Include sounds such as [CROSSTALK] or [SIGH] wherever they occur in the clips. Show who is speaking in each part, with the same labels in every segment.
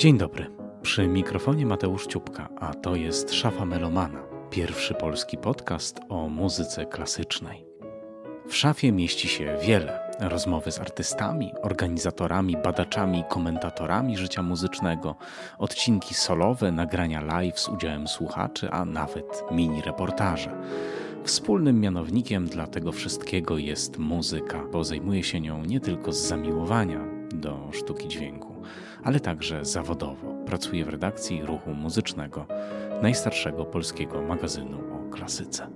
Speaker 1: Dzień dobry. Przy mikrofonie Mateusz Ciupka, a to jest Szafa Melomana, pierwszy polski podcast o muzyce klasycznej. W szafie mieści się wiele rozmowy z artystami, organizatorami, badaczami, komentatorami życia muzycznego, odcinki solowe, nagrania live z udziałem słuchaczy, a nawet mini reportaże. Wspólnym mianownikiem dla tego wszystkiego jest muzyka, bo zajmuje się nią nie tylko z zamiłowania do sztuki dźwięku, ale także zawodowo. Pracuje w redakcji ruchu muzycznego, najstarszego polskiego magazynu o klasyce.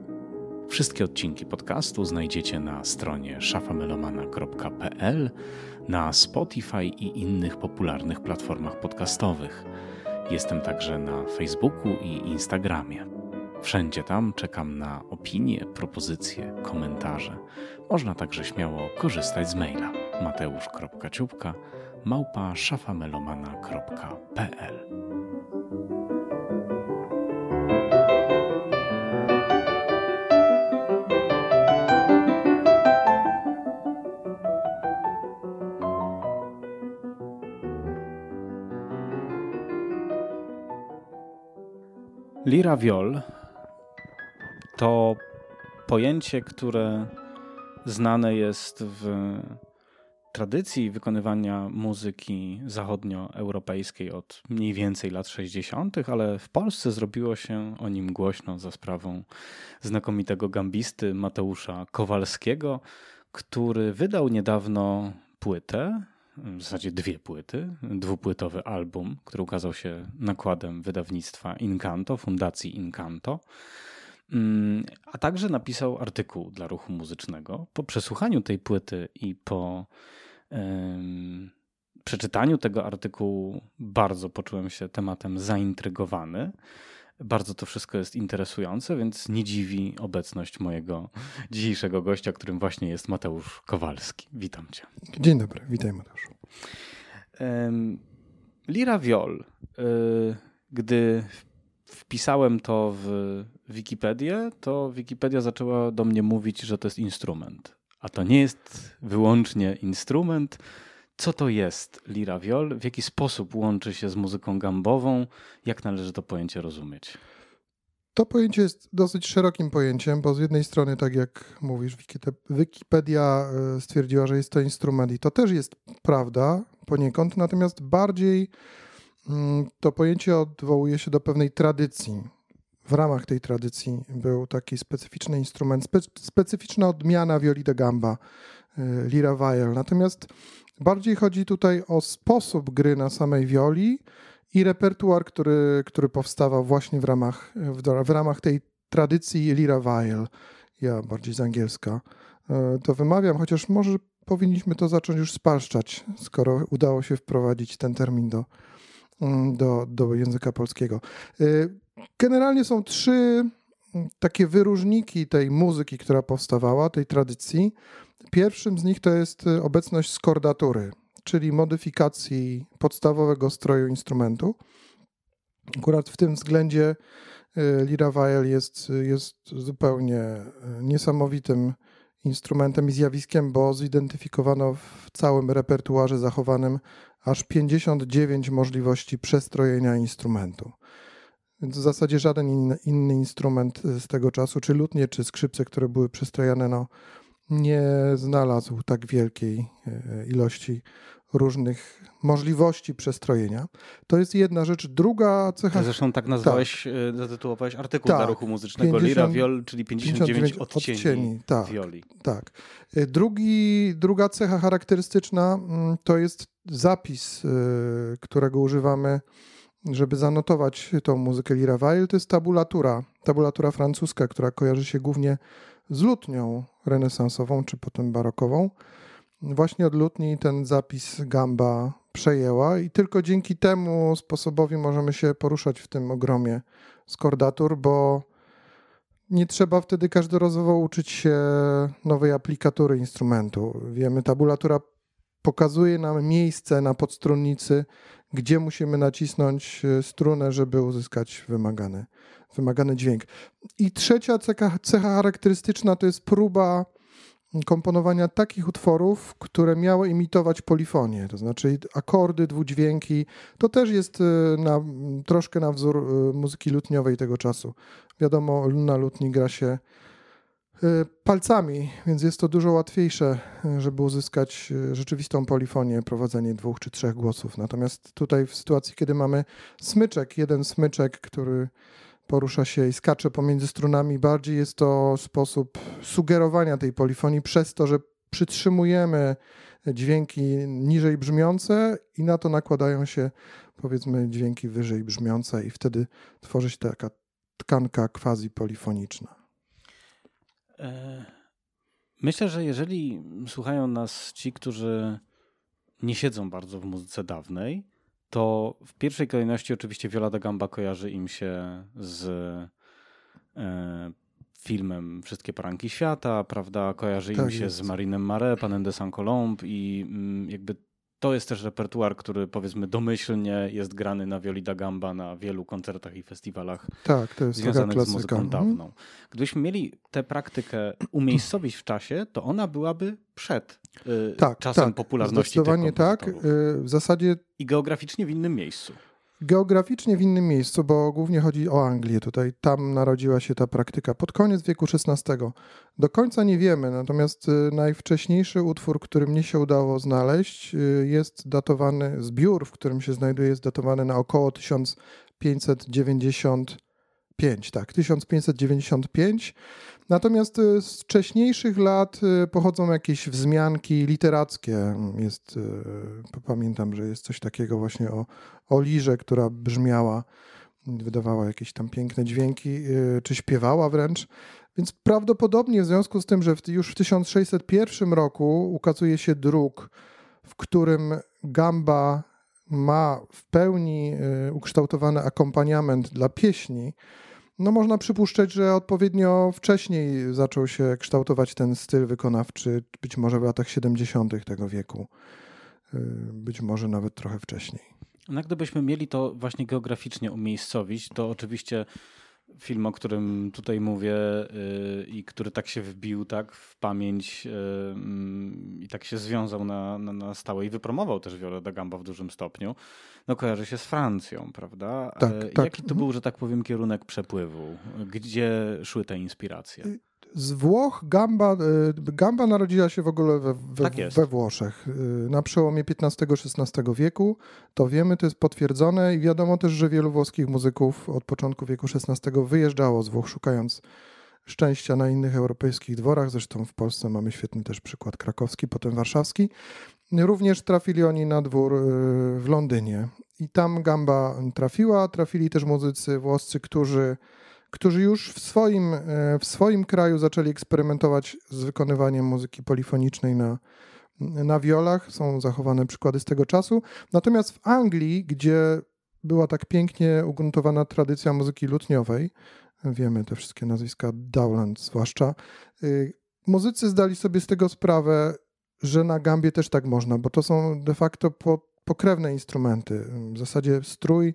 Speaker 1: Wszystkie odcinki podcastu znajdziecie na stronie szafamelomana.pl, na Spotify i innych popularnych platformach podcastowych. Jestem także na Facebooku i Instagramie. Wszędzie tam czekam na opinie, propozycje, komentarze. Można także śmiało korzystać z maila mateusz.ciupka małpa szafamelomana.pl Lira viol to pojęcie, które znane jest w tradycji wykonywania muzyki zachodnioeuropejskiej od mniej więcej lat 60., ale w Polsce zrobiło się o nim głośno za sprawą znakomitego gambisty Mateusza Kowalskiego, który wydał niedawno płytę, w zasadzie dwie płyty, dwupłytowy album, który ukazał się nakładem wydawnictwa Incanto, Fundacji Incanto. Mm, a także napisał artykuł dla ruchu muzycznego. Po przesłuchaniu tej płyty i po przeczytaniu tego artykułu bardzo poczułem się tematem zaintrygowany. Bardzo to wszystko jest interesujące, więc nie dziwi obecność mojego dzisiejszego gościa, którym właśnie jest Mateusz Kowalski. Witam cię.
Speaker 2: Dzień dobry, witaj Mateusz.
Speaker 1: Lira Viol. Y, gdy wpisałem to w Wikipedię, to Wikipedia zaczęła do mnie mówić, że to jest instrument. A to nie jest wyłącznie instrument. Co to jest lira viol? W jaki sposób łączy się z muzyką gambową? Jak należy to pojęcie rozumieć?
Speaker 2: To pojęcie jest dosyć szerokim pojęciem, bo z jednej strony, tak jak mówisz, Wikipedia e, stwierdziła, że jest to instrument i to też jest prawda poniekąd, natomiast bardziej mm, to pojęcie odwołuje się do pewnej tradycji w ramach tej tradycji był taki specyficzny instrument, spe, specyficzna odmiana violi de gamba, y, lira viol. Natomiast bardziej chodzi tutaj o sposób gry na samej violi i repertuar, który, który powstawał właśnie w ramach, w, w ramach tej tradycji lira viol. Ja bardziej z angielska y, to wymawiam, chociaż może powinniśmy to zacząć już spalszczać, skoro udało się wprowadzić ten termin do, mm, do, do języka polskiego. Y, Generalnie są trzy mm, takie wyróżniki tej muzyki, która powstawała, tej tradycji. Pierwszym z nich to jest y, obecność skordatury, czyli modyfikacji podstawowego stroju instrumentu. Akurat w tym względzie y, Lira Weil jest, jest zupełnie y, niesamowitym instrumentem i zjawiskiem, bo zidentyfikowano w całym repertuarze zachowanym aż 59 możliwości przestrojenia instrumentu. Więc w zasadzie żaden inny, inny instrument z tego czasu, czy lutnie, czy skrzypce, które były przystrojane, no, nie znalazł tak wielkiej e, ilości różnych możliwości przestrojenia. To jest jedna rzecz. Druga cecha...
Speaker 1: Zresztą tak nazwałeś, tak. Zatytułowałeś artykuł tak. dla ruchu muzycznego 50, Lira Viol, czyli 59, 59 odcieni, odcieni tak.
Speaker 2: Tak. Drugi, druga cecha charakterystyczna mm, to jest zapis, którego używamy żeby zanotować tą muzykę Lira Weil, to jest tabulatura, tabulatura francuska, która kojarzy się głównie z lutnią renesansową czy potem barokową. Właśnie od lutni ten zapis gamba przejęła i tylko dzięki temu sposobowi możemy się poruszać w tym ogromie skordatur, bo nie trzeba wtedy każdorazowo uczyć się nowej aplikatury instrumentu. Wiemy, tabulatura pokazuje nam miejsce na podstrunnicy, gdzie musimy nacisnąć e, strunę, żeby uzyskać wymagany, wymagany dźwięk. I trzecia cecha, cecha charakterystyczna to jest próba komponowania takich utworów, które miały imitować polifonię, to znaczy akordy, dwudźwięki. To też jest y, na, troszkę na wzór y, muzyki lutniowej tego czasu. Wiadomo, na lutni gra się palcami, więc jest to dużo łatwiejsze, żeby uzyskać rzeczywistą polifonię, prowadzenie dwóch czy trzech głosów. Natomiast tutaj w sytuacji, kiedy mamy smyczek, jeden smyczek, który porusza się i skacze pomiędzy strunami. Bardziej jest to sposób sugerowania tej polifonii przez to, że przytrzymujemy dźwięki niżej brzmiące i na to nakładają się powiedzmy dźwięki wyżej brzmiące i wtedy tworzy się taka tkanka quasi polifoniczna.
Speaker 1: E, myślę, że jeżeli słuchają nas ci, którzy nie siedzą bardzo w muzyce dawnej, to w pierwszej kolejności oczywiście Viola da Gamba kojarzy im się z e, filmem Wszystkie Poranki Świata, prawda? Kojarzy im tak się jest. z Marinem Mare, Panem de Saint-Colombe i mm, jakby to jest też repertuar, który powiedzmy domyślnie jest grany na violi da gamba na wielu koncertach i festiwalach
Speaker 2: tak, to jest związanych z muzyką
Speaker 1: mhm. dawną. Gdybyśmy mieli tę praktykę umiejscowić w czasie, to ona byłaby przed y, tak, czasem tak, popularności
Speaker 2: Zdecydowanie tak. Y, w zasadzie...
Speaker 1: I geograficznie w innym miejscu.
Speaker 2: Geograficznie w innym miejscu, bo głównie chodzi o Anglię tutaj. Tam narodziła się ta praktyka pod koniec wieku XVI. Do końca nie wiemy, natomiast y, najwcześniejszy utwór, który mnie się udało znaleźć, y, jest datowany, zbiór, w którym się znajduje, jest datowany na około 1595. Tak, 1595. Natomiast y, z wcześniejszych lat y, pochodzą jakieś wzmianki literackie. Jest, y, pamiętam, że jest coś takiego właśnie o, o lirze, która brzmiała, wydawała jakieś tam piękne dźwięki, czy śpiewała wręcz. Więc prawdopodobnie w związku z tym, że już w 1601 roku ukazuje się druk, w którym gamba ma w pełni ukształtowany akompaniament dla pieśni, no można przypuszczać, że odpowiednio wcześniej zaczął się kształtować ten styl wykonawczy, być może w latach 70. tego wieku, y, być może nawet trochę wcześniej.
Speaker 1: No gdybyśmy mieli to właśnie geograficznie umiejscowić, to oczywiście film, o którym tutaj mówię yy, i który tak się wbił tak w pamięć yy, i tak się związał na, na, na stałe i wypromował też Viola Gamba w dużym stopniu, no kojarzy się z Francją, prawda?
Speaker 2: Tak,
Speaker 1: e,
Speaker 2: tak.
Speaker 1: Jaki to był, że tak powiem, kierunek przepływu? Gdzie szły te inspiracje?
Speaker 2: Z Włoch Gamba, y, Gamba narodziła się w ogóle we, we, tak we Włoszech y, na przełomie XV-XVI wieku. To wiemy, to jest potwierdzone i wiadomo też, że wielu włoskich muzyków od początku wieku XVI wyjeżdżało z Włoch, szukając szczęścia na innych europejskich dworach. Zresztą w Polsce mamy świetny też przykład krakowski, potem warszawski. Również trafili oni na dwór y, w Londynie i tam gamba trafiła. Trafili też muzycy włoscy, którzy, którzy już w swoim, e, w swoim kraju zaczęli eksperymentować z wykonywaniem muzyki polifonicznej na, na wiolach. Są zachowane przykłady z tego czasu. Natomiast w Anglii, gdzie była tak pięknie ugruntowana tradycja muzyki lutniowej, wiemy te wszystkie nazwiska, Dowland zwłaszcza, y, muzycy zdali sobie z tego sprawę, że na gambie też tak można, bo to są de facto po, pokrewne instrumenty. W zasadzie strój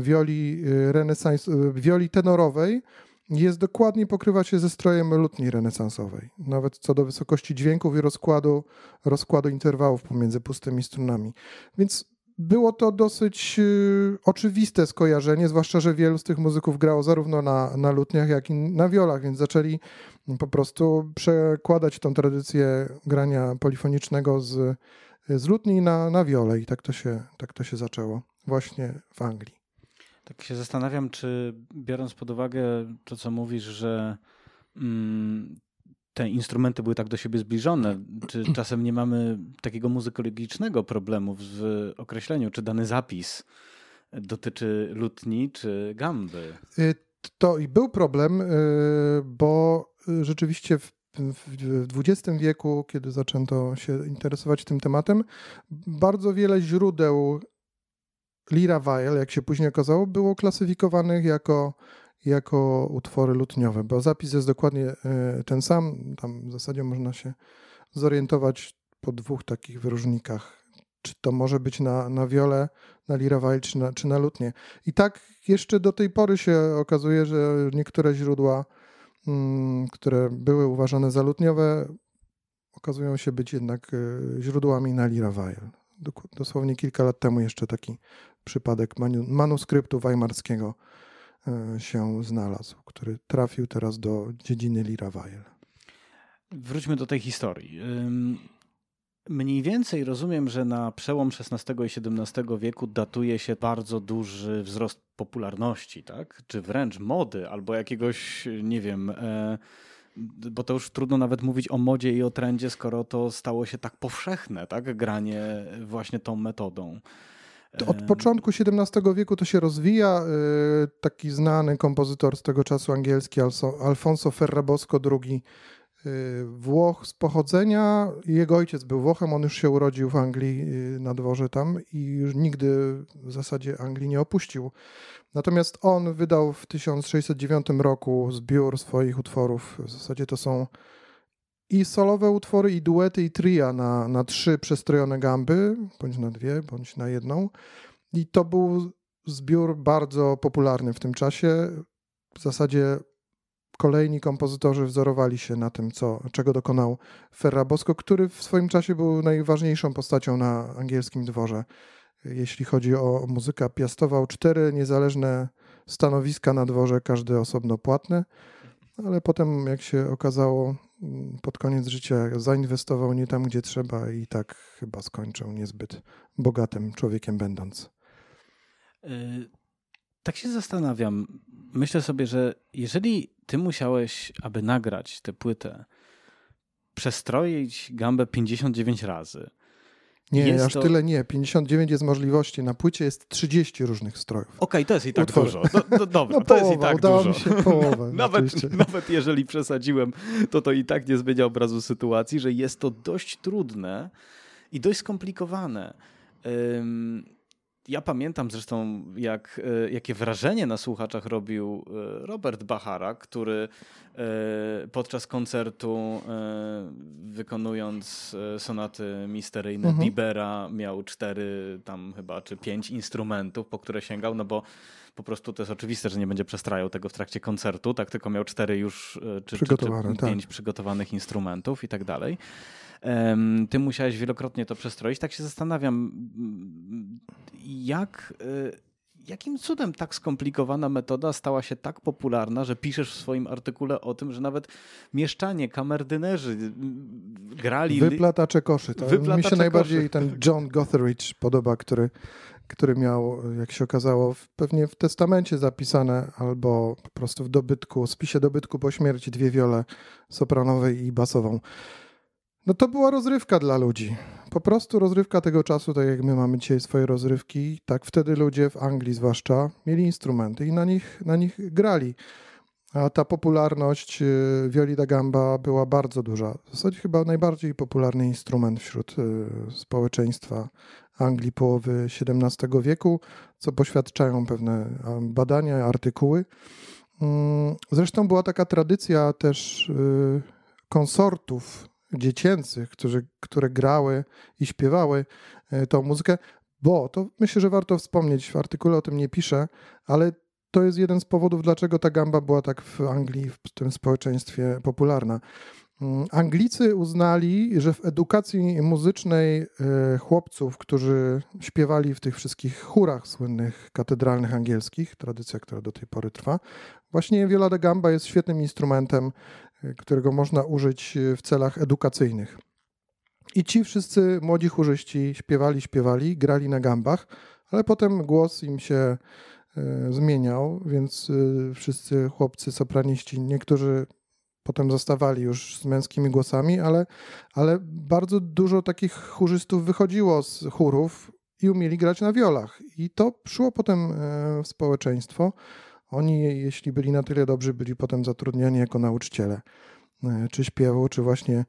Speaker 2: wioli e, renesans, e, wioli tenorowej jest dokładnie pokrywa się ze strojem lutni renesansowej. Nawet co do wysokości dźwięków i rozkładu, rozkładu interwałów pomiędzy pustymi strunami. Więc było to dosyć oczywiste skojarzenie, zwłaszcza, że wielu z tych muzyków grało zarówno na, na lutniach, jak i na wiolach, więc zaczęli po prostu przekładać tą tradycję grania polifonicznego z, z lutni na, na wiole i tak to, się, tak to się zaczęło właśnie w Anglii.
Speaker 1: Tak się zastanawiam, czy biorąc pod uwagę to, co mówisz, że mm, te instrumenty były tak do siebie zbliżone, czy [CLEARS THROAT] czasem nie mamy takiego muzykologicznego problemu w określeniu, czy dany zapis dotyczy lutni czy gamby?
Speaker 2: Y, to i był problem, y, bo Y, rzeczywiście w, w XX wieku, kiedy zaczęto się interesować tym tematem, bardzo wiele źródeł Lira Weil, jak się później okazało, było klasyfikowanych jako, jako utwory lutniowe, bo zapis jest dokładnie y, ten sam. Tam w zasadzie można się zorientować po dwóch takich wyróżnikach. Czy to może być na, na wiole, na Lira Weil, czy na, czy na lutnie. I tak jeszcze do tej pory się okazuje, że niektóre źródła Mm, które były uważane za lutniowe, okazują się być jednak źródłami na Lira Weil. Dosłownie kilka lat temu jeszcze taki przypadek manuskryptu weimarskiego się znalazł, który trafił teraz do dziedziny Lira Weil.
Speaker 1: Wróćmy do tej historii. Mniej więcej rozumiem, że na przełom XVI i XVII wieku datuje się bardzo duży wzrost popularności, tak? Czy wręcz mody, albo jakiegoś, nie wiem, e, bo to już trudno nawet mówić o modzie i o trendzie, skoro to stało się tak powszechne, tak? Granie właśnie tą metodą.
Speaker 2: Od początku XVII wieku to się rozwija. E, taki znany kompozytor z tego czasu angielski, Alfonso Ferrabosco II, Włoch z pochodzenia. Jego ojciec był Włochem, on już się urodził w Anglii y, na dworze tam i już nigdy w zasadzie Anglii nie opuścił. Natomiast on wydał w 1609 roku zbiór swoich utworów. W zasadzie to są i solowe utwory, i duety, i tria na, na trzy przestrojone gamby, bądź na dwie, bądź na jedną. I to był zbiór bardzo popularny w tym czasie. W zasadzie kolejni kompozytorzy wzorowali się na tym, co, czego dokonał Ferrabosco, który w swoim czasie był najważniejszą postacią na angielskim dworze. Jeśli chodzi o muzykę, piastował cztery niezależne stanowiska na dworze, każde osobno płatne, ale potem, jak się okazało, pod koniec życia zainwestował nie tam, gdzie trzeba i tak chyba skończył niezbyt bogatym człowiekiem będąc.
Speaker 1: Y, tak się zastanawiam. Myślę sobie, że jeżeli ty musiałeś, aby nagrać tę płytę, przestroić gambę 59 razy.
Speaker 2: Nie, jest aż to... tyle nie. 59 jest możliwości. Na płycie jest 30 różnych strojów.
Speaker 1: Okej, okay, to jest i tak Utwory. dużo. Do, do, dobra, [LAUGHS] no, to połowa, jest i tak
Speaker 2: udało
Speaker 1: dużo.
Speaker 2: Mi się połowę, [LAUGHS]
Speaker 1: nawet, [LAUGHS] nawet jeżeli przesadziłem, to to i tak nie zmienia obrazu sytuacji, że jest to dość trudne i dość skomplikowane. Um, ja pamiętam zresztą, jak, e, jakie wrażenie na słuchaczach robił e, Robert Bachara, który e, podczas koncertu wykonując sonaty misteryjne mhm. Bibera miał cztery tam chyba, czy pięć instrumentów, po które sięgał, no bo po prostu to jest oczywiste, że nie będzie przestrajał tego w trakcie koncertu, tak tylko miał cztery już, czy, czy, czy pięć tak. przygotowanych instrumentów i tak dalej. Ty musiałeś wielokrotnie to przestroić. Tak się zastanawiam, jak y, jakim cudem tak skomplikowana metoda stała się tak popularna, że piszesz w swoim artykule o tym, że nawet mieszczanie, kamerdynerzy grali...
Speaker 2: Wyplatacze koszy. To Wyplatacze mi się koszy. najbardziej ten John Gotheridge podoba, który, który miał, jak się okazało, pewnie w testamencie zapisane albo po prostu w dobytku, spisie dobytku po śmierci dwie wiole sopranowej i basową. No to była rozrywka dla ludzi. Po prostu rozrywka tego czasu, tak jak my mamy dzisiaj swoje rozrywki, tak wtedy ludzie w Anglii zwłaszcza mieli instrumenty i na nich, na nich grali. A ta popularność y, Violi da Gamba była bardzo duża. W zasadzie chyba najbardziej popularny instrument wśród y, społeczeństwa Anglii połowy XVII wieku, co poświadczają pewne badania, artykuły. Mm, zresztą była taka tradycja też y, konsortów dziecięcych, którzy, które grały i śpiewały e, tą muzykę, bo to myślę, że warto wspomnieć, w artykule o tym nie piszę, ale to jest jeden z powodów, dlaczego ta gamba była tak w Anglii, w tym społeczeństwie popularna. Mm, Anglicy uznali, że w edukacji muzycznej e, chłopców, którzy śpiewali w tych wszystkich chórach słynnych katedralnych angielskich, tradycja, która do tej pory trwa, właśnie viola da gamba jest świetnym instrumentem którego można użyć e, w celach edukacyjnych. I ci wszyscy młodzi chórzyści śpiewali, śpiewali, grali na gambach, ale potem głos im się e, zmieniał, więc e, wszyscy chłopcy sopraniści, niektórzy potem zostawali już z męskimi głosami, ale, ale bardzo dużo takich chórzystów wychodziło z chórów i umieli grać na wiolach. I to szło potem w społeczeństwo. Oni, jeśli byli na tyle dobrzy, byli potem zatrudniani jako nauczyciele, e, czy śpiewu, czy właśnie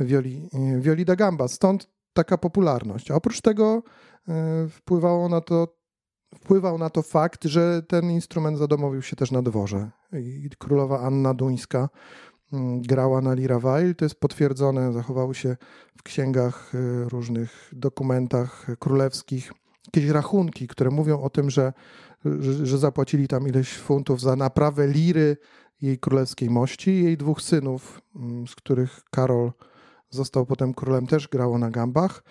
Speaker 2: wioli, e, wioli da gamba. Stąd taka popularność. A oprócz tego e, wpływało na to, wpływał na to fakt, że ten instrument zadomowił się też na dworze. I królowa Anna Duńska grała na lira weil. To jest potwierdzone, zachowały się w księgach, różnych dokumentach królewskich jakieś rachunki, które mówią o tym, że że, zapłacili tam ileś funtów za naprawę liry jej królewskiej mości i jej dwóch synów, mm, z których Karol został potem królem, też grało na gambach.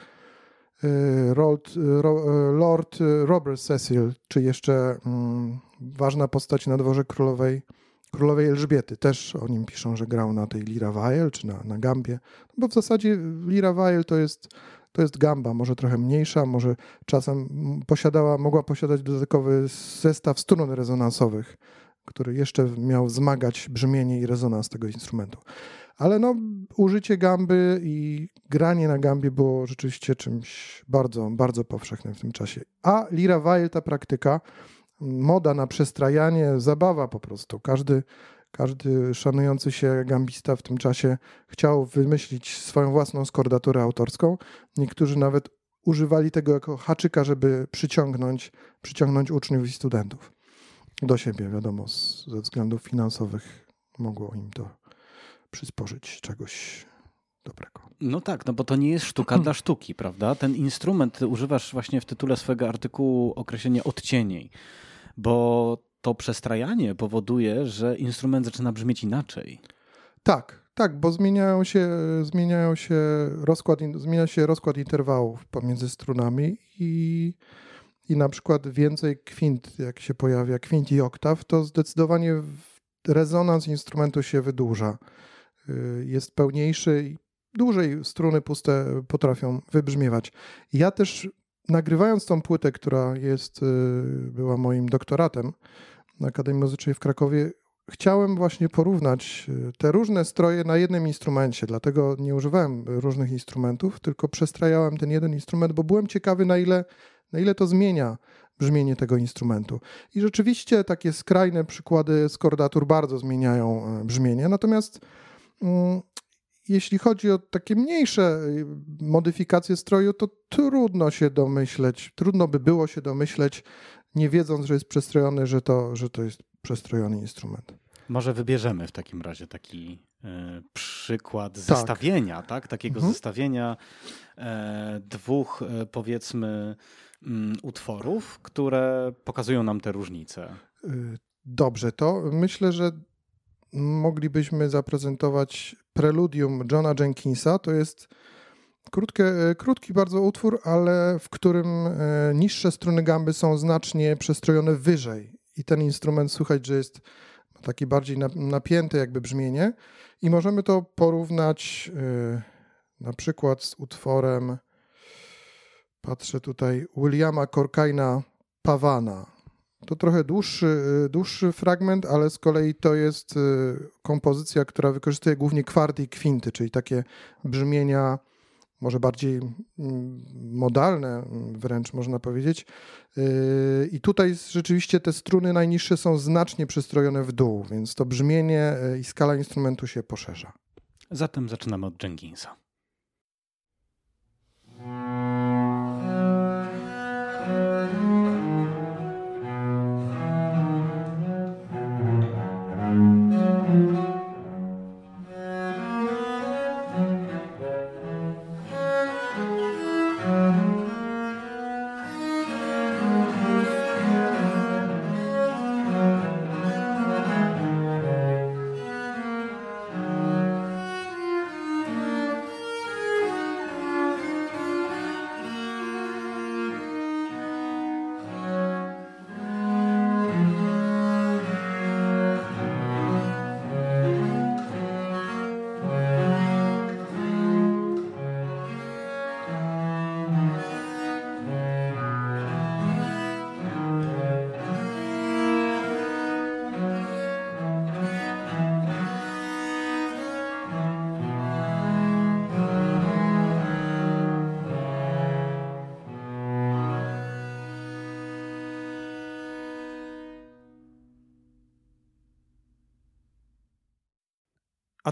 Speaker 2: Lord, Lord Robert Cecil, czy jeszcze mm, ważna postać na dworze królowej, królowej Elżbiety. Też o nim piszą, że grał na tej Lira Weil, czy na, na gambie. No bo w zasadzie Lira Weil to jest, to jest gamba, może trochę mniejsza, może czasem posiadała, mogła posiadać dodatkowy zestaw strun rezonansowych, który jeszcze miał wzmagać brzmienie i rezonans tego instrumentu. Ale no, użycie gamby i granie na gambie było rzeczywiście czymś bardzo, bardzo powszechnym w tym czasie. A Lira Weil, ta praktyka, moda na przestrajanie, zabawa po prostu. Każdy, każdy szanujący się gambista w tym czasie chciał wymyślić swoją własną skordaturę autorską. Niektórzy nawet używali tego jako haczyka, żeby przyciągnąć, przyciągnąć uczniów i studentów do siebie. Wiadomo, z, ze względów finansowych mogło im to przysporzyć czegoś dobrego.
Speaker 1: No tak, no bo to nie jest sztuka [CLEARS THROAT] dla sztuki, prawda? Ten instrument używasz właśnie w tytule swojego artykułu określenie odcienień, bo to przestrajanie powoduje, że instrument zaczyna brzmieć inaczej.
Speaker 2: Tak, tak, bo zmieniają się, zmieniają się rozkład, zmienia się rozkład interwałów pomiędzy strunami i, i na przykład więcej kwint, jak się pojawia, kwint i oktaw, to zdecydowanie rezonans instrumentu się wydłuża. Y, jest pełniejszy i dłużej struny puste potrafią wybrzmiewać. Ja też nagrywając tą płytę, która jest, y, była moim doktoratem na Akademii Muzycznej w Krakowie, chciałem właśnie porównać y, te różne stroje na jednym instrumencie, dlatego nie używałem różnych instrumentów, tylko przestrajałem ten jeden instrument, bo byłem ciekawy, na ile, na ile to zmienia brzmienie tego instrumentu. I rzeczywiście takie skrajne przykłady skordatur bardzo zmieniają e, brzmienie, natomiast mm, jeśli chodzi o takie mniejsze y, modyfikacje stroju, to trudno się domyśleć, trudno by było się domyśleć, nie wiedząc, że jest przestrojony, że to, że to jest przestrojony instrument.
Speaker 1: Może wybierzemy w takim razie taki e, przykład tak. zestawienia, tak? Takiego mhm. zestawienia e, dwóch, e, powiedzmy, mm, utworów, które pokazują nam te różnice.
Speaker 2: Dobrze, to myślę, że moglibyśmy zaprezentować preludium Johna Jenkinsa. To jest krótkie, e, krótki bardzo utwór, ale w którym e, niższe struny gamby są znacznie przestrojone wyżej. I ten instrument słychać, że jest taki bardziej napięty jakby brzmienie. I możemy to porównać e, na przykład z utworem, patrzę tutaj, Williama Corkaina Pawana. To trochę dłuższy, dłuższy fragment, ale z kolei to jest kompozycja, która wykorzystuje głównie kwarty i kwinty, czyli takie brzmienia może bardziej mm, modalne mm, wręcz można powiedzieć. Y, I tutaj rzeczywiście te struny najniższe są znacznie przystrojone w dół, więc to brzmienie i skala instrumentu się poszerza.
Speaker 1: Zatem zaczynamy od Jenkinsa.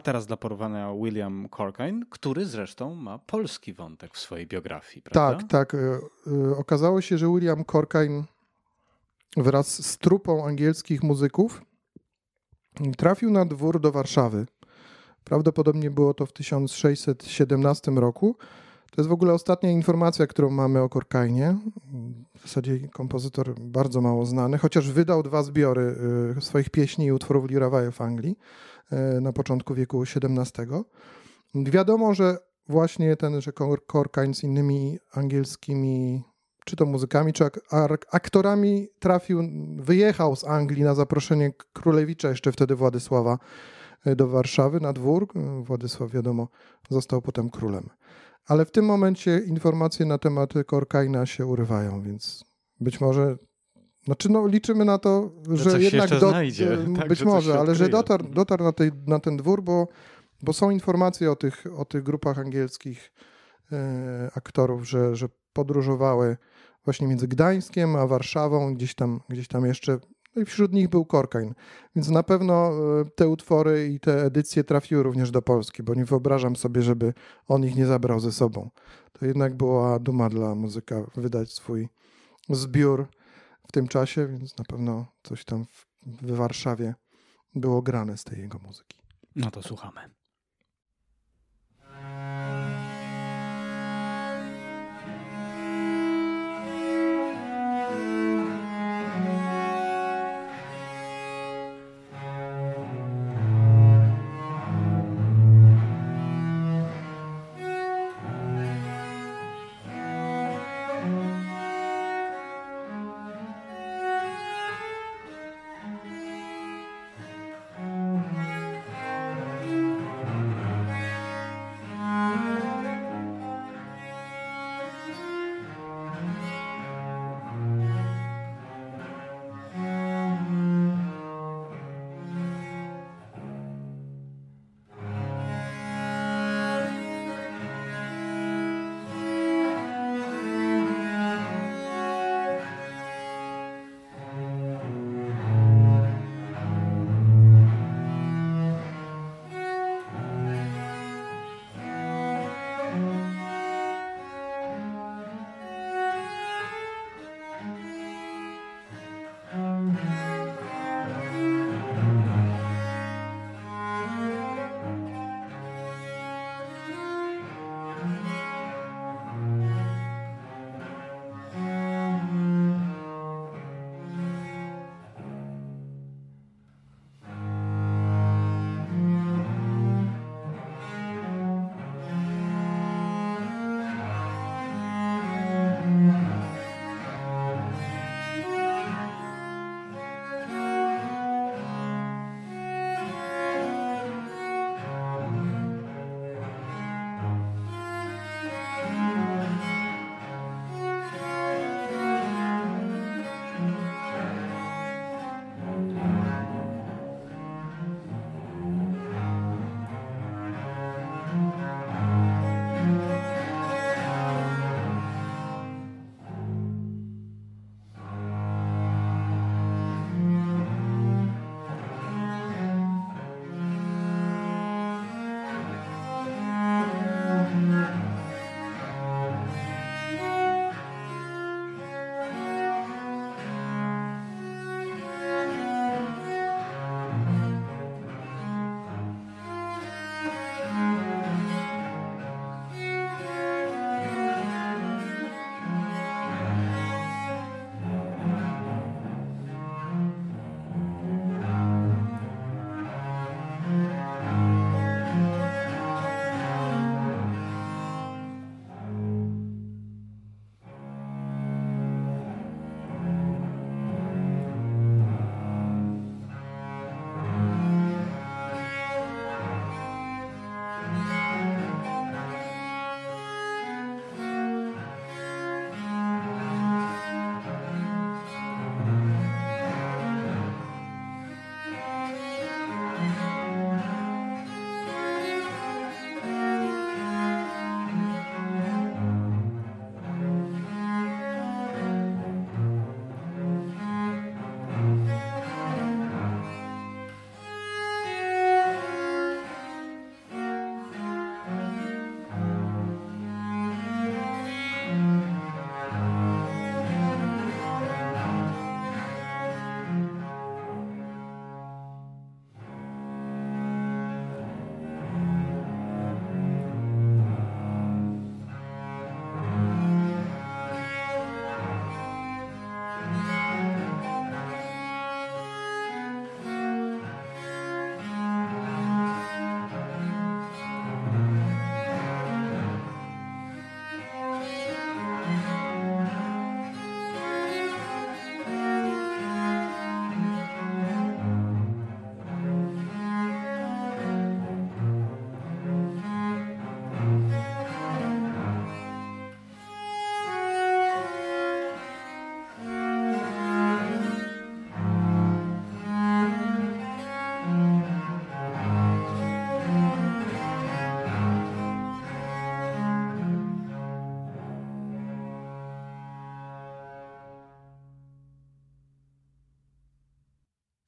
Speaker 1: Teraz dla porównania William Corkine, który zresztą ma polski wątek w swojej biografii, prawda?
Speaker 2: Tak, tak. E, e, okazało się, że William Corkine wraz z trupą angielskich muzyków trafił na dwór do Warszawy. Prawdopodobnie było to w 1617 roku. To jest w ogóle ostatnia informacja, którą mamy o Korkainie. W zasadzie kompozytor bardzo mało znany, chociaż wydał dwa zbiory e, swoich pieśni i utworów Lirawaje w Anglii. E, na początku wieku XVII. Wiadomo, że właśnie ten, że Korkain z innymi angielskimi, czy to muzykami, czy ak aktorami trafił, wyjechał z Anglii na zaproszenie królewicza, jeszcze wtedy Władysława, e, do Warszawy na dwór. Władysław, wiadomo, został potem królem. Ale w tym momencie informacje na temat Korkaina się urywają, więc być może znaczy, no, liczymy na to, że, że jednak do,
Speaker 1: znajdzie,
Speaker 2: tak, być może, ale że dotarł, dotarł na, tej, na ten dwór, bo bo są informacje o tych, o tych grupach angielskich e, aktorów, że, że podróżowały właśnie między Gdańskiem a Warszawą, gdzieś tam, gdzieś tam jeszcze. No i wśród nich był Korkain. Więc na pewno e, te utwory i te edycje trafiły również do Polski, bo nie wyobrażam sobie, żeby on ich nie zabrał ze sobą. To jednak była duma dla muzyka wydać swój zbiór w tym czasie, więc na pewno coś tam w, w Warszawie było grane z tej jego muzyki.
Speaker 1: No to słuchamy.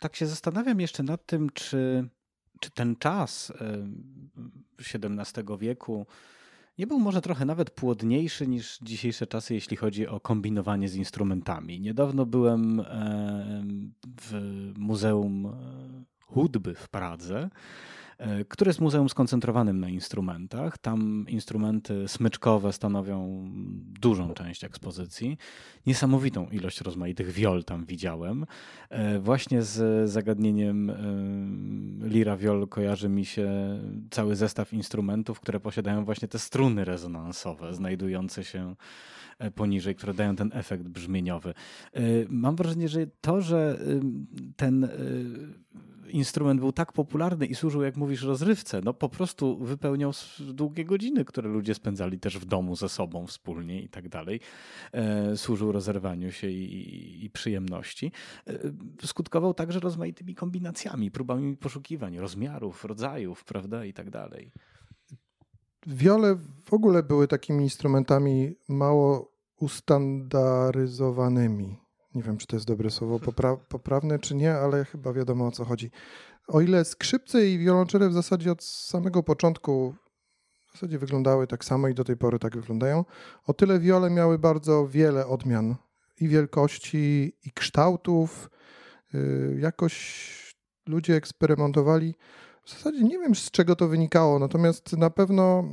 Speaker 1: Tak się zastanawiam jeszcze nad tym, czy, czy ten czas XVII wieku nie był może trochę nawet płodniejszy niż dzisiejsze czasy, jeśli chodzi o kombinowanie z instrumentami. Niedawno byłem w Muzeum Hudby w Pradze E, które jest muzeum skoncentrowanym na instrumentach. Tam instrumenty smyczkowe stanowią dużą część ekspozycji. Niesamowitą ilość rozmaitych wiol tam widziałem. E, właśnie z zagadnieniem e, lira wiol kojarzy mi się cały zestaw instrumentów, które posiadają właśnie te struny rezonansowe znajdujące się poniżej, które dają ten efekt brzmieniowy. Mam wrażenie, że to, że ten instrument był tak popularny i służył, jak mówisz, rozrywce, no po prostu wypełniał długie godziny, które ludzie spędzali też w domu ze sobą wspólnie i tak dalej. E, służył rozerwaniu się i, i przyjemności. E, skutkował także rozmaitymi kombinacjami, próbami poszukiwań rozmiarów, rodzajów, prawda, i tak dalej.
Speaker 2: Wiole w ogóle były takimi instrumentami mało ustandaryzowanymi nie wiem, czy to jest dobre słowo popra poprawne, czy nie, ale chyba wiadomo o co chodzi. O ile skrzypce i wiolonczele w zasadzie od samego początku w zasadzie wyglądały tak samo i do tej pory tak wyglądają, o tyle wiole miały bardzo wiele odmian i wielkości, i kształtów. Y, jakoś ludzie eksperymentowali. W zasadzie nie wiem, z czego to wynikało, natomiast na pewno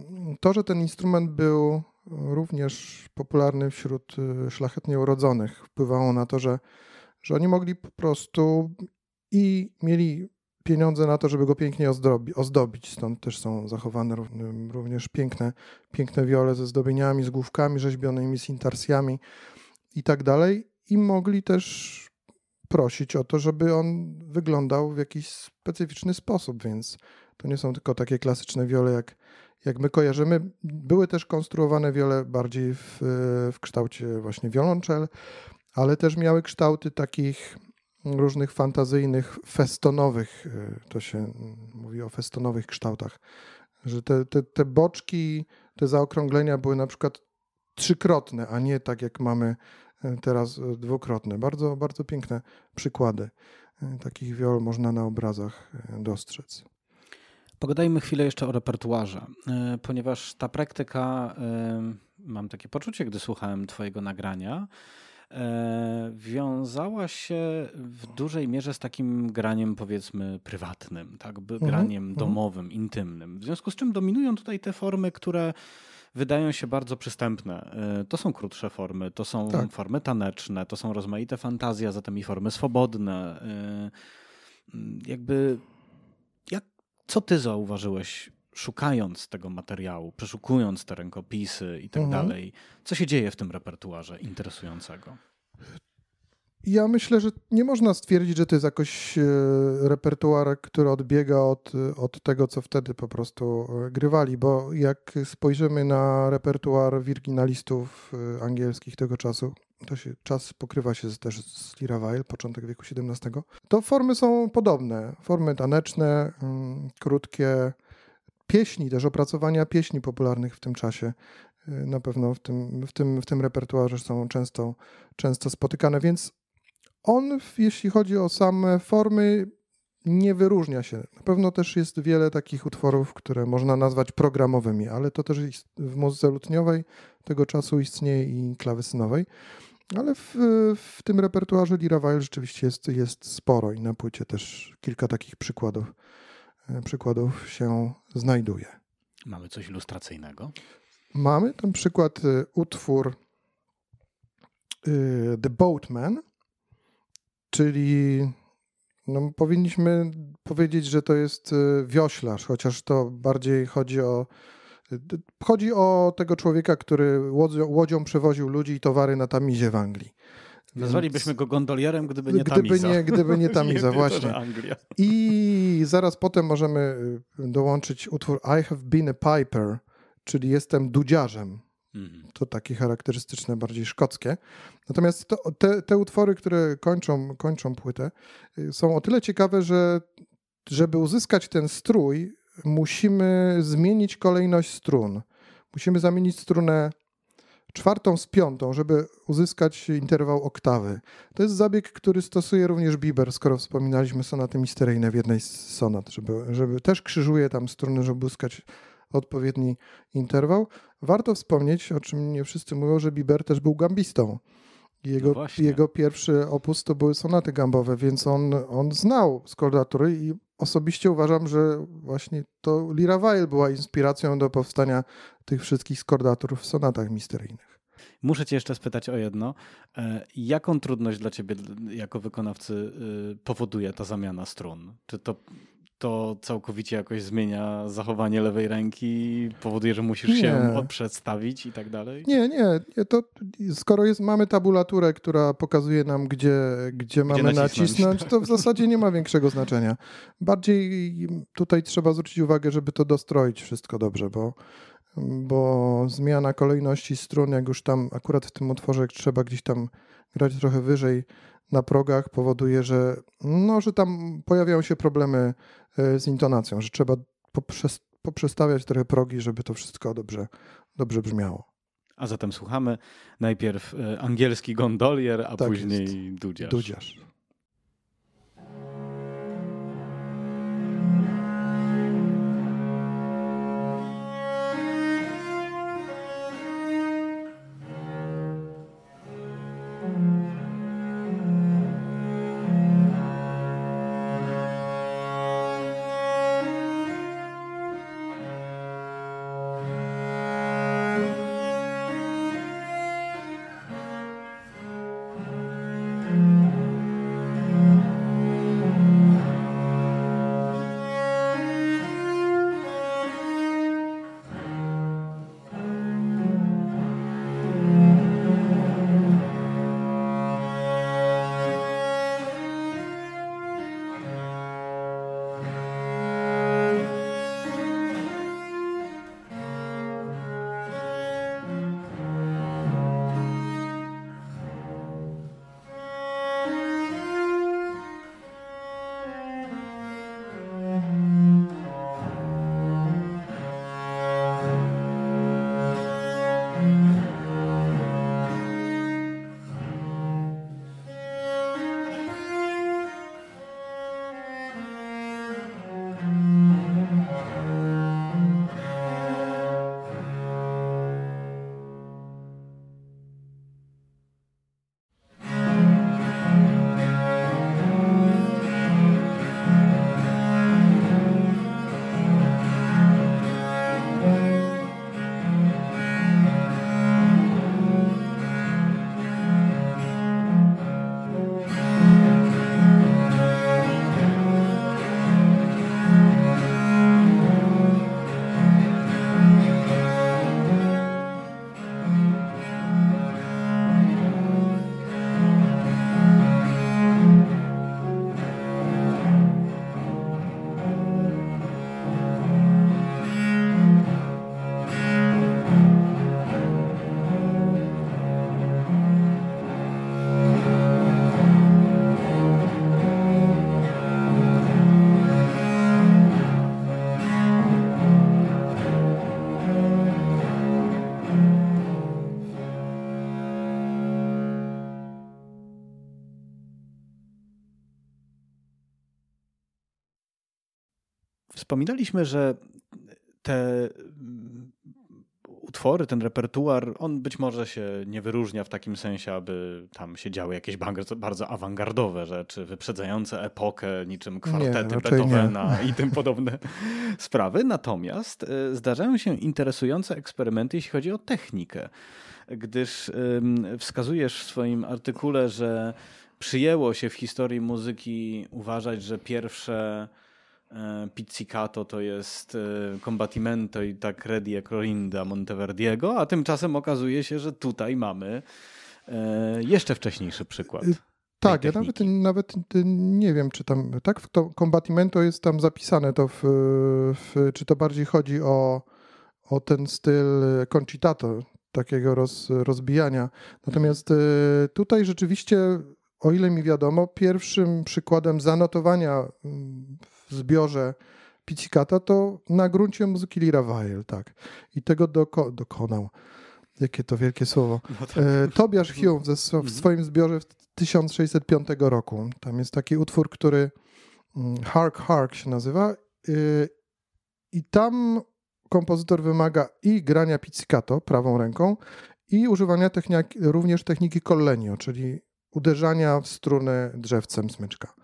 Speaker 2: to, że ten instrument był również popularny wśród y, szlachetnie urodzonych. Wpływało na to, że, że oni mogli po prostu i mieli pieniądze na to, żeby go pięknie ozdobi, ozdobić. Stąd też są zachowane również piękne, piękne wiole ze zdobieniami, z główkami rzeźbionymi, z intarsjami i tak dalej. I mogli też prosić o to, żeby on wyglądał w jakiś specyficzny sposób, więc to nie są tylko takie klasyczne wiole jak jak my kojarzymy, były też konstruowane wiele bardziej w, w kształcie właśnie wiolonczel, ale też miały kształty takich różnych fantazyjnych, festonowych, e, to się mówi o festonowych kształtach, że te, te, te boczki, te zaokrąglenia były na przykład trzykrotne, a nie tak jak mamy teraz e, dwukrotne. Bardzo, bardzo piękne przykłady takich wiol można na obrazach dostrzec.
Speaker 1: Pogadajmy chwilę jeszcze o repertuarze, e, ponieważ ta praktyka, e, mam takie poczucie, gdy słuchałem Twojego nagrania, e, wiązała się w dużej mierze z takim graniem, powiedzmy, prywatnym, tak? Mhm, graniem mhm. domowym, intymnym. W związku z czym dominują tutaj te formy, które wydają się bardzo przystępne. To są krótsze formy, to są tak. formy taneczne, to są rozmaite fantazje, a zatem i formy swobodne. Jakby jak co ty zauważyłeś, szukając tego materiału, przeszukując te rękopisy i tak mhm. dalej? Co się dzieje w tym repertuarze interesującego?
Speaker 2: Ja myślę, że nie można stwierdzić, że to jest jakoś e, repertuar, który odbiega od, od tego, co wtedy po prostu e, grywali, bo jak spojrzymy na repertuar wirginalistów e, angielskich tego czasu, to się czas pokrywa się też z Lira początek wieku XVII, to formy są podobne. Formy taneczne, mm, krótkie, pieśni, też opracowania pieśni popularnych w tym czasie. Na pewno w tym, w tym, w tym repertuarze są często, często spotykane, więc on, jeśli chodzi o same formy, nie wyróżnia się. Na pewno też jest wiele takich utworów, które można nazwać programowymi, ale to też w muzyce lutniowej tego czasu istnieje i klawesynowej. Ale w, w tym repertuarze Lira Weil rzeczywiście jest, jest sporo i na płycie też kilka takich przykładów, e, przykładów się znajduje.
Speaker 1: Mamy coś ilustracyjnego?
Speaker 2: Mamy ten przykład e, utwór e, The Boatman, czyli no, powinniśmy powiedzieć, że to jest wioślarz, chociaż to bardziej chodzi o Chodzi o tego człowieka, który łodzią, łodzią przewoził ludzi i towary na Tamizie w Anglii.
Speaker 1: Nazwalibyśmy go gondolierem, gdyby nie
Speaker 2: gdyby Tamiza. Nie, gdyby nie [LAUGHS] Tamiza, właśnie. I zaraz potem możemy y, dołączyć utwór I have been a piper, czyli jestem dudziarzem. Mhm. To takie charakterystyczne, bardziej szkockie. Natomiast to, te, te utwory, które kończą, kończą płytę, y, są o tyle ciekawe, że żeby uzyskać ten strój, musimy zmienić kolejność strun. Musimy zamienić strunę czwartą z piątą, żeby uzyskać interwał oktawy. To jest zabieg, który stosuje również Bieber, skoro wspominaliśmy sonaty misteryjne w jednej z sonat, żeby, żeby też krzyżuje tam struny, żeby uzyskać odpowiedni interwał. Warto wspomnieć, o czym nie wszyscy mówią, że Bieber też był gambistą. Jego,
Speaker 1: No
Speaker 2: jego pierwszy opus to były sonaty gambowe, więc on, on znał skordatury i osobiście uważam, że właśnie to Lira Weil była inspiracją do powstania tych wszystkich skordatur w sonatach misteryjnych.
Speaker 1: Muszę cię jeszcze spytać o jedno. E, jaką trudność dla ciebie jako wykonawcy y, powoduje ta zamiana strun? Czy to, to całkowicie jakoś zmienia zachowanie lewej ręki, powoduje, że musisz
Speaker 2: Nie.
Speaker 1: się przedstawić i tak dalej?
Speaker 2: Nie, nie, nie to skoro jest, mamy tabulaturę, która pokazuje nam, gdzie, gdzie mamy
Speaker 1: nacisnąć.
Speaker 2: nacisnąć, to w zasadzie nie ma większego znaczenia. Bardziej tutaj trzeba zwrócić uwagę, żeby to dostroić wszystko dobrze, bo, bo zmiana kolejności strun, jak już tam akurat w tym utworze jak trzeba gdzieś tam grać trochę wyżej na progach, powoduje, że, no, że tam pojawiają się problemy e, z intonacją, że trzeba poprzez, poprzestawiać trochę progi, żeby to wszystko dobrze, dobrze brzmiało.
Speaker 1: A zatem słuchamy najpierw e, angielski gondolier, a
Speaker 2: Tak
Speaker 1: później dudziarz.
Speaker 2: Dudziarz.
Speaker 1: Wspominaliśmy, że te mm, utwory, ten repertuar, on być może się nie wyróżnia w takim sensie, aby tam się działy jakieś bardzo, bardzo awangardowe rzeczy, wyprzedzające epokę, niczym kwartety
Speaker 2: nie.
Speaker 1: Beethovena i tym podobne [LAUGHS] sprawy. Natomiast y, zdarzają się interesujące eksperymenty, jeśli chodzi o technikę, gdyż wskazujesz w swoim artykule, że przyjęło się w historii muzyki uważać, że pierwsze pizzicato to jest e, combattimento i tak Redie Clorinda Monteverdiego, a tymczasem okazuje się, że tutaj mamy e, jeszcze wcześniejszy przykład.
Speaker 2: Tak, ja nawet, nawet nie wiem, czy tam, tak, w to combatimento jest tam zapisane, to w, w, czy to bardziej chodzi o, o ten styl concitato, takiego roz, rozbijania. Natomiast tutaj rzeczywiście, o ile mi wiadomo, pierwszym przykładem zanotowania mm, zbiorze pizzicata to na gruncie muzyki Lira Weil, tak. I tego doko, dokonał. Jakie to wielkie słowo.
Speaker 1: No tak.
Speaker 2: E, Tobiasz Hume ze, w
Speaker 1: Mhm.
Speaker 2: swoim zbiorze w 1605 roku. Tam jest taki utwór, który mm, Hark Hark się nazywa. y, I tam kompozytor wymaga i grania pizzicato prawą ręką i używania techniki, również techniki collenio, czyli uderzania w struny drzewcem smyczka.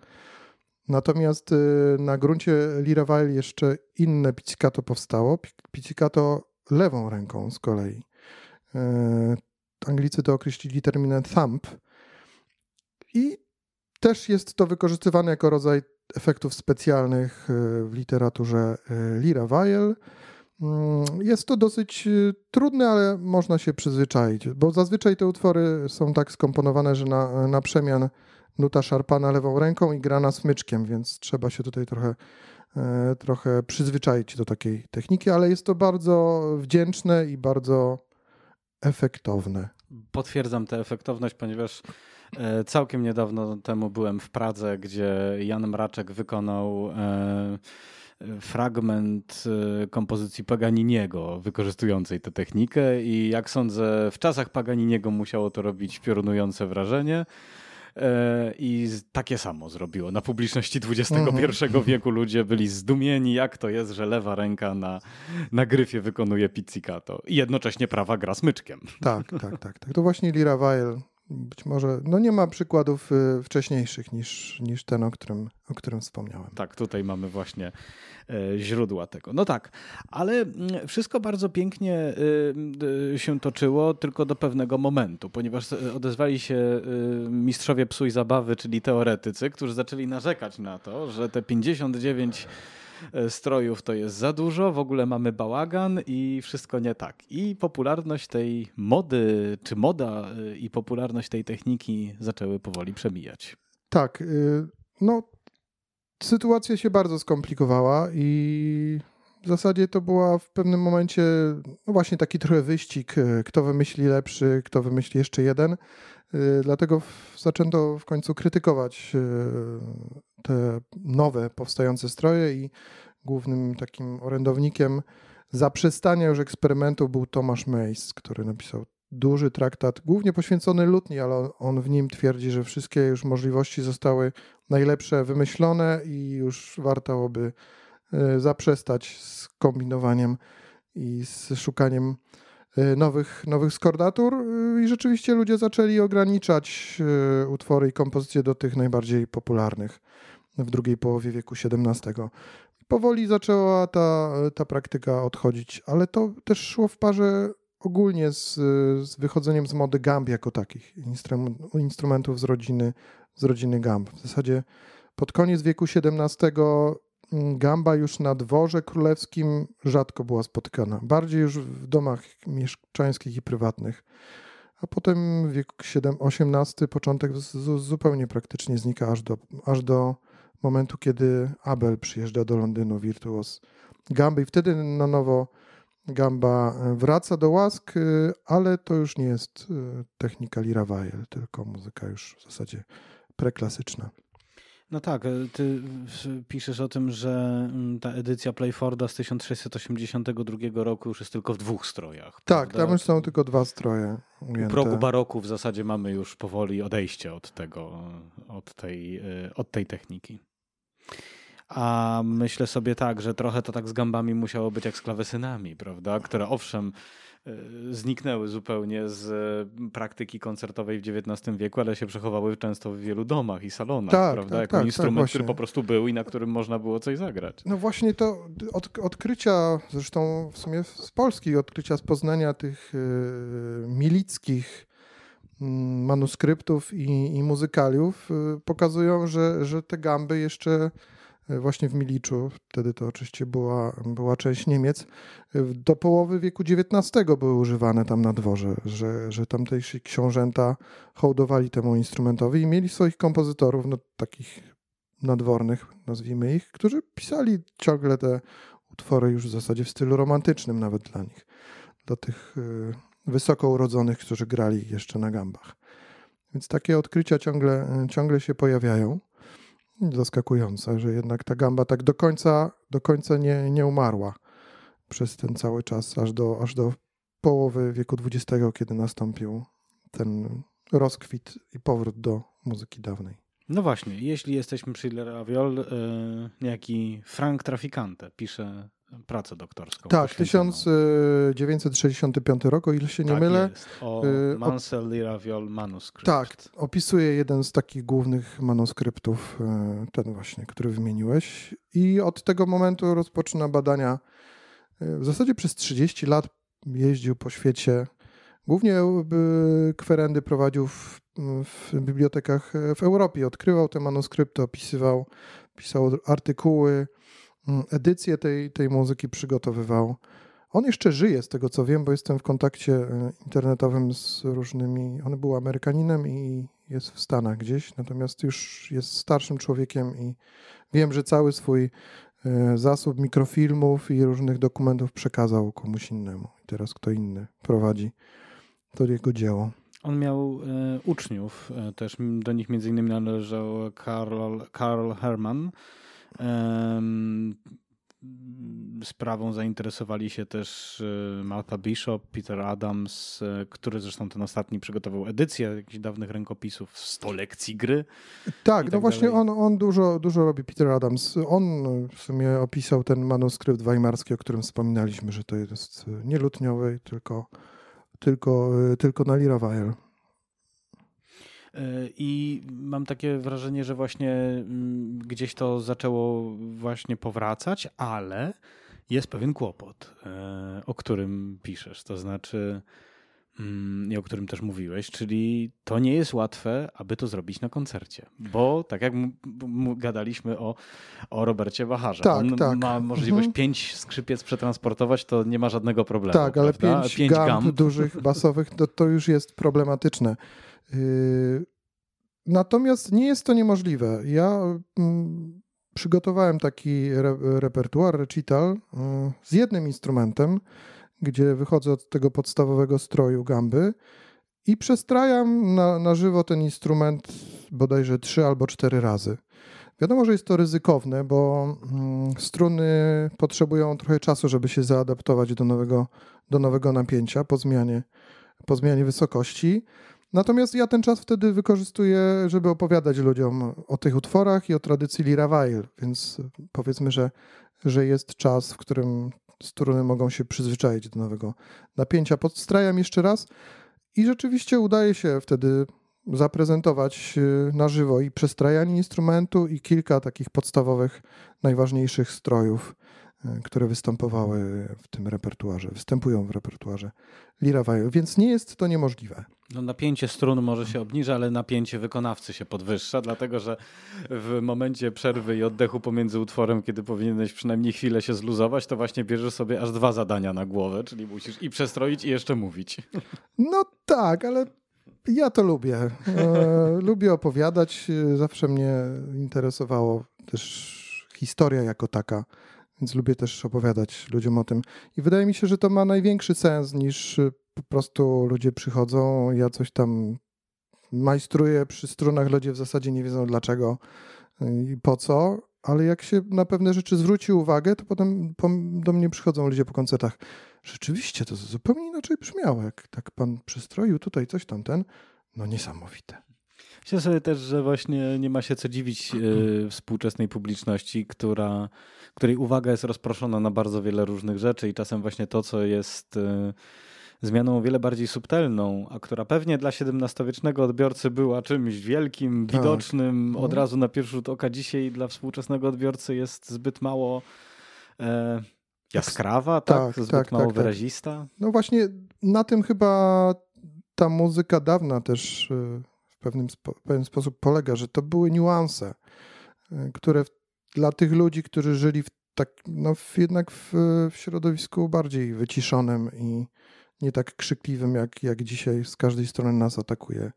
Speaker 2: Natomiast y, na gruncie Liravel jeszcze inne pizzicato powstało. Pi- Pizzicato lewą ręką z kolei. Y, Anglicy to określili terminem thumb. I też jest to wykorzystywane jako rodzaj efektów specjalnych y, w literaturze Liravel. Mm, Jest to dosyć trudne, ale można się przyzwyczaić, bo zazwyczaj te utwory są tak skomponowane, że na, na przemian nuta szarpana lewą ręką i grana smyczkiem, więc trzeba się tutaj trochę, e, trochę przyzwyczaić do takiej techniki, ale jest to bardzo wdzięczne i bardzo efektowne.
Speaker 1: Potwierdzam tę efektowność, ponieważ e, całkiem niedawno temu byłem w Pradze, gdzie Jan Mraczek wykonał e, fragment kompozycji Paganiniego wykorzystującej tę technikę i jak sądzę w czasach Paganiniego musiało to robić piorunujące wrażenie. E, I takie samo zrobiło. Na publiczności XXI
Speaker 2: Mhm.
Speaker 1: wieku ludzie byli zdumieni, jak to jest, że lewa ręka na, na gryfie wykonuje pizzicato i jednocześnie prawa gra smyczkiem.
Speaker 2: Tak, tak, tak, tak. To właśnie Liravel być może, no nie ma przykładów y, wcześniejszych niż, niż ten, o którym, o którym wspomniałem.
Speaker 1: Tak, tutaj mamy właśnie e, źródła tego. No tak, ale mm, wszystko bardzo pięknie y, y, się toczyło tylko do pewnego momentu, ponieważ e, odezwali się mistrzowie psu i zabawy, czyli teoretycy, którzy zaczęli narzekać na to, że te 59 e, strojów to jest za dużo, w ogóle mamy bałagan i wszystko nie tak. I popularność tej mody, czy moda y, i popularność tej techniki zaczęły powoli przemijać.
Speaker 2: Tak, y, no sytuacja się bardzo skomplikowała i w zasadzie to była w pewnym momencie no właśnie taki trochę wyścig, kto wymyśli lepszy, kto wymyśli jeszcze jeden. Dlatego zaczęto w końcu krytykować te nowe powstające stroje i głównym takim orędownikiem zaprzestania już eksperymentu był Tomasz Mays, który napisał duży traktat, głównie poświęcony lutni, ale on- w nim twierdzi, że wszystkie już możliwości zostały najlepsze wymyślone i już warto e, zaprzestać z kombinowaniem i z szukaniem e, nowych, nowych skordatur E, i rzeczywiście ludzie zaczęli ograniczać utwory i kompozycje do tych najbardziej popularnych w drugiej połowie wieku XVII. Powoli zaczęła ta, ta praktyka odchodzić, ale to też szło w parze ogólnie z, z wychodzeniem z mody gamb jako takich, instrum- instrumentów z rodziny, z rodziny gamb. W zasadzie pod koniec wieku XVII mm, gamba już na dworze królewskim rzadko była spotykana. Bardziej już w domach mieszczańskich i prywatnych. A potem wiek XVIII, początek zupełnie praktycznie znika aż do, aż do momentu, kiedy Abel przyjeżdża do Londynu, wirtuos gamby i wtedy na nowo gamba wraca do łask, y, ale to już nie jest y, technika Liravel, tylko muzyka już w zasadzie preklasyczna.
Speaker 1: No tak, e, ty piszesz o tym, że mm, ta edycja Playforda z 1682 roku już jest tylko w dwóch strojach.
Speaker 2: Tak,
Speaker 1: prawda?
Speaker 2: tam już są tylko dwa stroje
Speaker 1: U
Speaker 2: ujęte.
Speaker 1: progu baroku w zasadzie mamy już powoli odejście od tego, od tej, e, od tej techniki. A myślę sobie tak, że trochę to tak z gambami musiało być jak z klawesynami, prawda? Które owszem e, zniknęły zupełnie z e, praktyki koncertowej w XIX wieku, ale się przechowały często w wielu domach i salonach,
Speaker 2: Tak,
Speaker 1: prawda?
Speaker 2: tak,
Speaker 1: jako
Speaker 2: tak, tak,
Speaker 1: instrument, który
Speaker 2: właśnie.
Speaker 1: po prostu był i na którym można było coś zagrać.
Speaker 2: No właśnie to od, odkrycia, zresztą w sumie z Polski, odkrycia z Poznania tych y, milickich manuskryptów i, i muzykaliów y, pokazują, że, że te gamby jeszcze y, właśnie w Miliczu, wtedy to oczywiście była, była część Niemiec, y, do połowy wieku XIX były używane tam na dworze, że, że tamtejsi książęta hołdowali temu instrumentowi i mieli swoich kompozytorów, no takich nadwornych, nazwijmy ich, którzy pisali ciągle te utwory już w zasadzie w stylu romantycznym nawet dla nich, dla tych wysoko urodzonych, którzy grali jeszcze na gambach. Więc takie odkrycia ciągle, ciągle się pojawiają. Zaskakujące, że jednak ta gamba tak do końca, do końca nie, nie umarła przez ten cały czas, aż do, aż do połowy wieku XX, kiedy nastąpił ten rozkwit i powrót do muzyki dawnej.
Speaker 1: No właśnie, jeśli jesteśmy przy Raviol, yy, niejaki Frank Traficante pisze pracę doktorską.
Speaker 2: Tak, 1965 rok, o ile się nie
Speaker 1: tak
Speaker 2: mylę.
Speaker 1: Jest. O Mansell Liraviol Manuscript.
Speaker 2: Tak, opisuje jeden z takich głównych manuskryptów, ten właśnie, który wymieniłeś. I od tego momentu rozpoczyna badania. W zasadzie przez 30 lat jeździł po świecie. Głównie kwerendy prowadził w, w bibliotekach w Europie. Odkrywał te manuskrypty, opisywał, pisał artykuły edycję tej, tej muzyki przygotowywał. On jeszcze żyje, z tego co wiem, bo jestem w kontakcie e, internetowym z różnymi. On był Amerykaninem i jest w Stanach gdzieś, natomiast już jest starszym człowiekiem i wiem, że cały swój e, zasób mikrofilmów i różnych dokumentów przekazał komuś innemu. I teraz kto inny prowadzi to jego dzieło.
Speaker 1: On miał e, uczniów, też do nich między innymi należał Karl, Karl Hermann, Sprawą zainteresowali się też e, Martha Bishop, Peter Adams, e, który zresztą ten ostatni przygotował edycję jakichś dawnych rękopisów, 100 lekcji gry.
Speaker 2: Tak, no tak właśnie on, on dużo, dużo robi, Peter Adams. On w sumie opisał ten manuskrypt weimarski, o którym wspominaliśmy, że to jest nie lutniowy, tylko, tylko, e, tylko na Lira Weill.
Speaker 1: E, I mam takie wrażenie, że właśnie mm, gdzieś to zaczęło właśnie powracać, ale jest pewien kłopot, e, o którym piszesz. To znaczy, mm, i o którym też mówiłeś, czyli to nie jest łatwe, aby to zrobić na koncercie. Bo tak jak gadaliśmy o, o Robercie Wacharze,
Speaker 2: tak,
Speaker 1: on
Speaker 2: tak.
Speaker 1: ma możliwość mhm. pięć skrzypiec przetransportować, to nie ma żadnego problemu.
Speaker 2: Tak, ale pięć, pięć gam, dużych basowych to, to już jest problematyczne. Yy, natomiast nie jest to niemożliwe. Ja mm, przygotowałem taki re repertuar, recital yy, z jednym instrumentem, gdzie wychodzę od tego podstawowego stroju gamby i przestrajam na, na żywo ten instrument bodajże trzy albo cztery razy. Wiadomo, że jest to ryzykowne, bo mm, struny potrzebują trochę czasu, żeby się zaadaptować do nowego, do nowego napięcia po zmianie, po zmianie wysokości. Natomiast ja ten czas wtedy wykorzystuję, żeby opowiadać ludziom o tych utworach i o tradycji Lira Weil, więc powiedzmy, że, że jest czas, w którym struny mogą się przyzwyczaić do nowego napięcia. Podstrajam jeszcze raz i rzeczywiście udaje się wtedy zaprezentować y, na żywo i przestrajanie instrumentu i kilka takich podstawowych, najważniejszych strojów, które występowały w tym repertuarze, występują w repertuarze Lira Weil, więc nie jest to niemożliwe.
Speaker 1: No, napięcie strun może się obniża, ale napięcie wykonawcy się podwyższa, dlatego że w momencie przerwy i oddechu pomiędzy utworem, kiedy powinieneś przynajmniej chwilę się zluzować, to właśnie bierzesz sobie aż dwa zadania na głowę, czyli musisz i przestroić, i jeszcze mówić.
Speaker 2: No tak, ale ja to lubię. E, [LAUGHS] lubię opowiadać. Zawsze mnie interesowało też historia jako taka, więc lubię też opowiadać ludziom o tym. I wydaje mi się, że to ma największy sens niż po prostu ludzie przychodzą, ja coś tam majstruję przy strunach, ludzie w zasadzie nie wiedzą dlaczego i po co, ale jak się na pewne rzeczy zwróci uwagę, to potem do mnie przychodzą ludzie po koncertach. Rzeczywiście to zupełnie inaczej brzmiało, jak tak pan przystroił tutaj coś tamten. No niesamowite.
Speaker 1: Myślę sobie też, że właśnie nie ma się co dziwić yy, współczesnej publiczności, która, której uwaga jest rozproszona na bardzo wiele różnych rzeczy i czasem właśnie to, co jest... Yy, zmianą o wiele bardziej subtelną, a która pewnie dla XVII-wiecznego odbiorcy była czymś wielkim, tak. widocznym od razu na pierwszy rzut oka, dzisiaj dla współczesnego odbiorcy jest zbyt mało e, jaskrawa, tak? tak zbyt tak, mało tak, tak. wyrazista.
Speaker 2: No właśnie na tym chyba ta muzyka dawna też pewnym spo, pewien sposób polega, że to były niuanse, e, które w, dla tych ludzi, którzy żyli w tak, no, w, jednak w, w środowisku bardziej wyciszonym i nie tak krzykliwym, jak, jak dzisiaj z każdej strony nas atakuje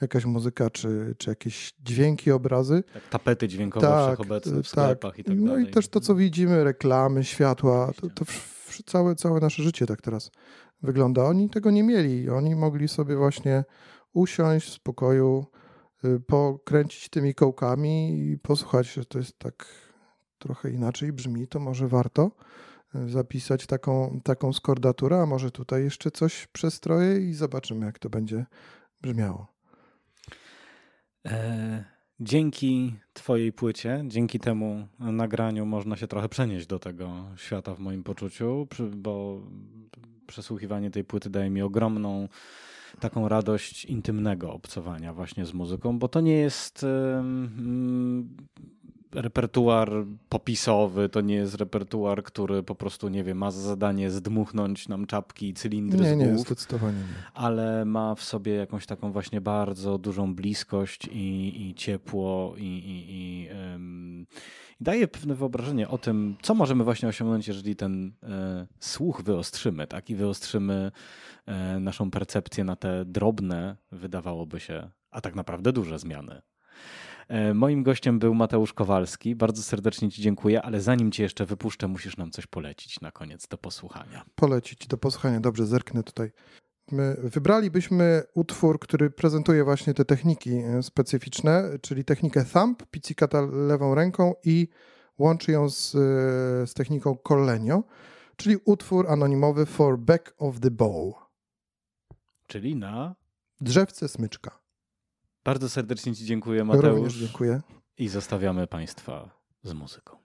Speaker 2: jakaś muzyka, czy, czy jakieś dźwięki, obrazy.
Speaker 1: Tak, tapety dźwiękowe tak, wszechobecne w tak. sklepach i tak
Speaker 2: No i też to, co widzimy, reklamy, światła, to, to całe, całe nasze życie tak teraz wygląda. Oni tego nie mieli. Oni mogli sobie właśnie usiąść w spokoju, y, pokręcić tymi kołkami i posłuchać, że to jest tak trochę inaczej brzmi, to może warto. zapisać taką, taką skordaturę, a może tutaj jeszcze coś przestroję i zobaczymy, jak to będzie brzmiało.
Speaker 1: E, dzięki Twojej płycie, dzięki temu nagraniu można się trochę przenieść do tego świata w moim poczuciu, bo przesłuchiwanie tej płyty daje mi ogromną taką radość intymnego obcowania właśnie z muzyką, bo to nie jest repertuar popisowy, to nie jest repertuar, który po prostu, nie wiem, ma za zadanie zdmuchnąć nam czapki i cylindry
Speaker 2: nie,
Speaker 1: z głów.
Speaker 2: Nie, zdecydowanie nie.
Speaker 1: Ale ma w sobie jakąś taką właśnie bardzo dużą bliskość i, i ciepło i, i, i, i, daje pewne wyobrażenie o tym, co możemy właśnie osiągnąć, jeżeli ten e, słuch wyostrzymy, tak? I wyostrzymy e, naszą percepcję na te drobne, wydawałoby się, a tak naprawdę duże zmiany. E, moim gościem był Mateusz Kowalski. Bardzo serdecznie Ci dziękuję, ale zanim Cię jeszcze wypuszczę, musisz nam coś polecić na koniec do posłuchania.
Speaker 2: Polecić do posłuchania, dobrze, zerknę tutaj. My wybralibyśmy utwór, który prezentuje właśnie te techniki e, specyficzne, czyli technikę thumb, pizzicata lewą ręką i łączy ją z, e, z techniką collegno, czyli utwór anonimowy for back of the bow.
Speaker 1: Czyli na
Speaker 2: drzewce smyczka.
Speaker 1: Bardzo serdecznie Ci dziękuję, Mateusz.
Speaker 2: Również dziękuję.
Speaker 1: I zostawiamy Państwa z muzyką.